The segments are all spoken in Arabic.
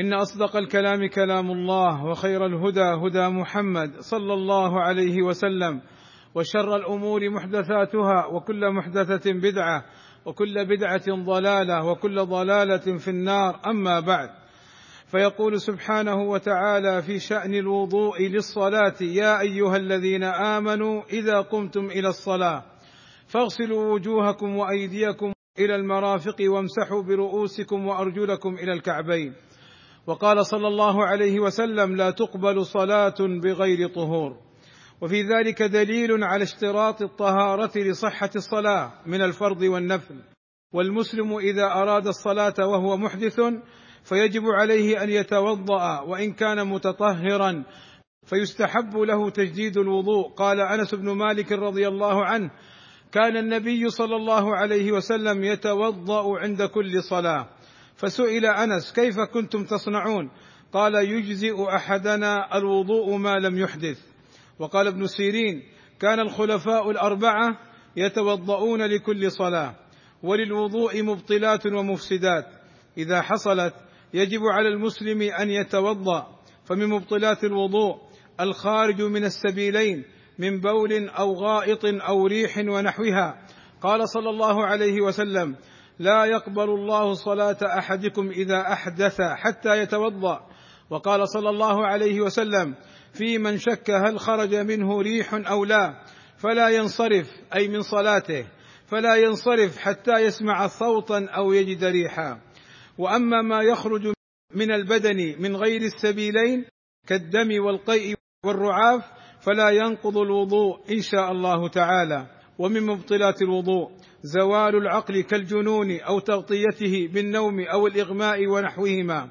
إن أصدق الكلام كلام الله وخير الهدى هدى محمد صلى الله عليه وسلم وشر الأمور محدثاتها وكل محدثة بدعة وكل بدعة ضلالة وكل ضلالة في النار. أما بعد فيقول سبحانه وتعالى في شأن الوضوء للصلاة يا أيها الذين آمنوا إذا قمتم إلى الصلاة فاغسلوا وجوهكم وأيديكم إلى المرافق وامسحوا برؤوسكم وأرجلكم إلى الكعبين. وقال صلى الله عليه وسلم لا تقبل صلاة بغير طهور. وفي ذلك دليل على اشتراط الطهارة لصحة الصلاة من الفرض والنفل. والمسلم إذا أراد الصلاة وهو محدث فيجب عليه أن يتوضأ وإن كان متطهرا فيستحب له تجديد الوضوء. قال أنس بن مالك رضي الله عنه كان النبي صلى الله عليه وسلم يتوضأ عند كل صلاة. فسئل أنس كيف كنتم تصنعون؟ قال يجزئ أحدنا الوضوء ما لم يحدث. وقال ابن سيرين كان الخلفاء الأربعة يتوضؤون لكل صلاة وللوضوء مبطلات ومفسدات. إذا حصلت يجب على المسلم أن يتوضأ فمن مبطلات الوضوء الخارج من السبيلين من بول أو غائط أو ريح ونحوها. قال صلى الله عليه وسلم لا يقبل الله صلاة أحدكم إذا أحدث حتى يتوضأ. وقال صلى الله عليه وسلم في من شك هل خرج منه ريح أو لا فلا ينصرف أي من صلاته فلا ينصرف حتى يسمع صوتا أو يجد ريحا. وأما ما يخرج من البدن من غير السبيلين كالدم والقيء والرعاف فلا ينقض الوضوء إن شاء الله تعالى. ومن مبطلات الوضوء زوال العقل كالجنون أو تغطيته بالنوم أو الإغماء ونحوهما.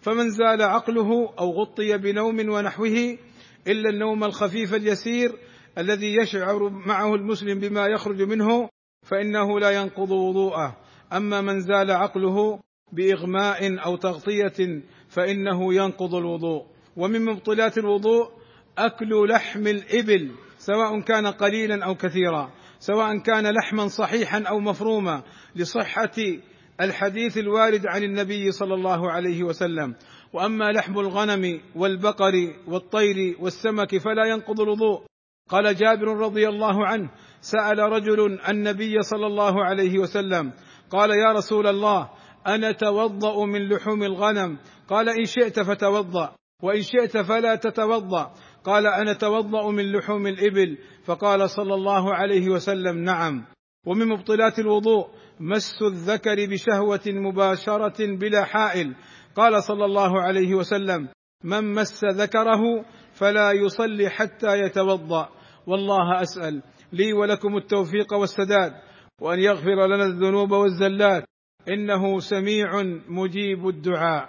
فمن زال عقله أو غطي بنوم ونحوه إلا النوم الخفيف اليسير الذي يشعر معه المسلم بما يخرج منه فإنه لا ينقض وضوءه. أما من زال عقله بإغماء أو تغطية فإنه ينقض الوضوء. ومن مبطلات الوضوء أكل لحم الإبل سواء كان قليلا أو كثيرا. سواء كان لحما صحيحا أو مفروما لصحة الحديث الوارد عن النبي صلى الله عليه وسلم. وأما لحم الغنم والبقر والطير والسمك فلا ينقض الوضوء. قال جابر رضي الله عنه سأل رجل النبي صلى الله عليه وسلم قال يا رسول الله أنا توضأ من لحوم الغنم؟ قال إن شئت فتوضأ وإن شئت فلا تتوضأ. قال أنا اتوضا من لحوم الإبل. فقال صلى الله عليه وسلم نعم. ومن مبطلات الوضوء مس الذكر بشهوة مباشرة بلا حائل. قال صلى الله عليه وسلم من مس ذكره فلا يصلي حتى يتوضأ. والله أسأل لي ولكم التوفيق والسداد وأن يغفر لنا الذنوب والزلات. إنه سميع مجيب الدعاء.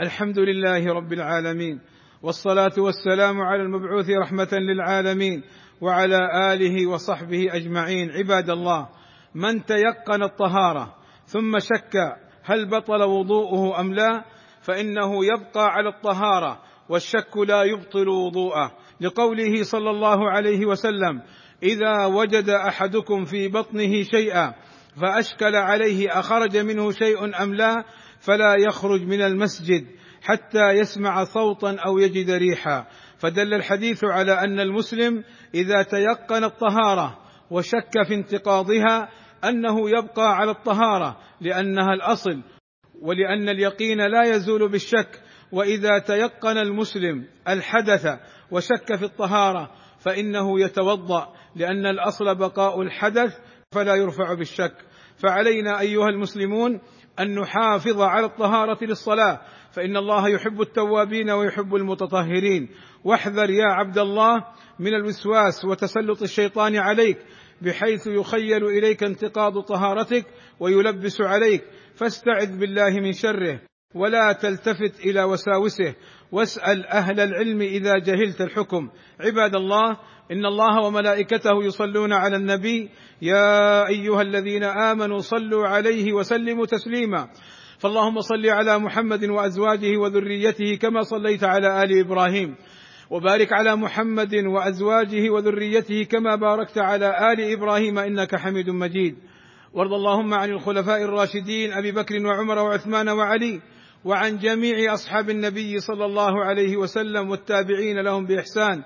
الحمد لله رب العالمين. والصلاة والسلام على المبعوث رحمة للعالمين وعلى آله وصحبه أجمعين. عباد الله من تيقن الطهارة ثم شك هل بطل وضوءه أم لا فإنه يبقى على الطهارة والشك لا يبطل وضوءه. لقوله صلى الله عليه وسلم إذا وجد أحدكم في بطنه شيئا فأشكل عليه أخرج منه شيء أم لا فلا يخرج من المسجد. حتى يسمع صوتا أو يجد ريحا. فدل الحديث على أن المسلم إذا تيقن الطهارة وشك في انتقاضها أنه يبقى على الطهارة لأنها الأصل ولأن اليقين لا يزول بالشك. وإذا تيقن المسلم الحدث وشك في الطهارة فإنه يتوضأ لأن الأصل بقاء الحدث فلا يرفع بالشك. فعلينا أيها المسلمون أن نحافظ على الطهارة للصلاة فإن الله يحب التوابين ويحب المتطهرين. واحذر يا عبد الله من الوسواس وتسلط الشيطان عليك بحيث يخيل إليك انتقاض طهارتك ويلبس عليك. فاستعذ بالله من شره ولا تلتفت إلى وساوسه. واسأل أهل العلم إذا جهلت الحكم. عباد الله إن الله وملائكته يصلون على النبي يا أيها الذين آمنوا صلوا عليه وسلموا تسليما. فاللهم صل على محمد وأزواجه وذريته كما صليت على آل إبراهيم. وبارك على محمد وأزواجه وذريته كما باركت على آل إبراهيم إنك حميد مجيد. وارض اللهم عن الخلفاء الراشدين أبي بكر وعمر وعثمان وعلي وعن جميع أصحاب النبي صلى الله عليه وسلم والتابعين لهم بإحسان.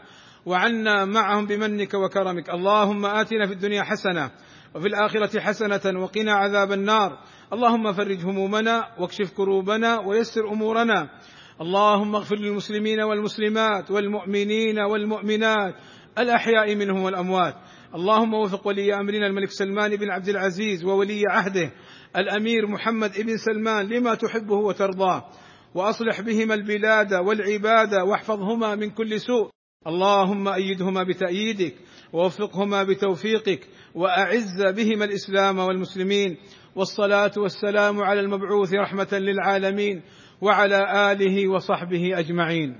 وعنا معهم بمنك وكرمك. اللهم آتنا في الدنيا حسنة وفي الآخرة حسنة وقنا عذاب النار. اللهم فرج همومنا واكشف كروبنا ويسر أمورنا. اللهم اغفر للمسلمين والمسلمات والمؤمنين والمؤمنات الأحياء منهم والأموات. اللهم وفق ولي أمرنا الملك سلمان بن عبد العزيز وولي عهده الأمير محمد بن سلمان لما تحبه وترضاه. وأصلح بهما البلاد والعباد واحفظهما من كل سوء. اللهم أيدهما بتأييدك ووفقهما بتوفيقك وأعز بهما الإسلام والمسلمين والصلاة والسلام على المبعوث رحمة للعالمين وعلى آله وصحبه أجمعين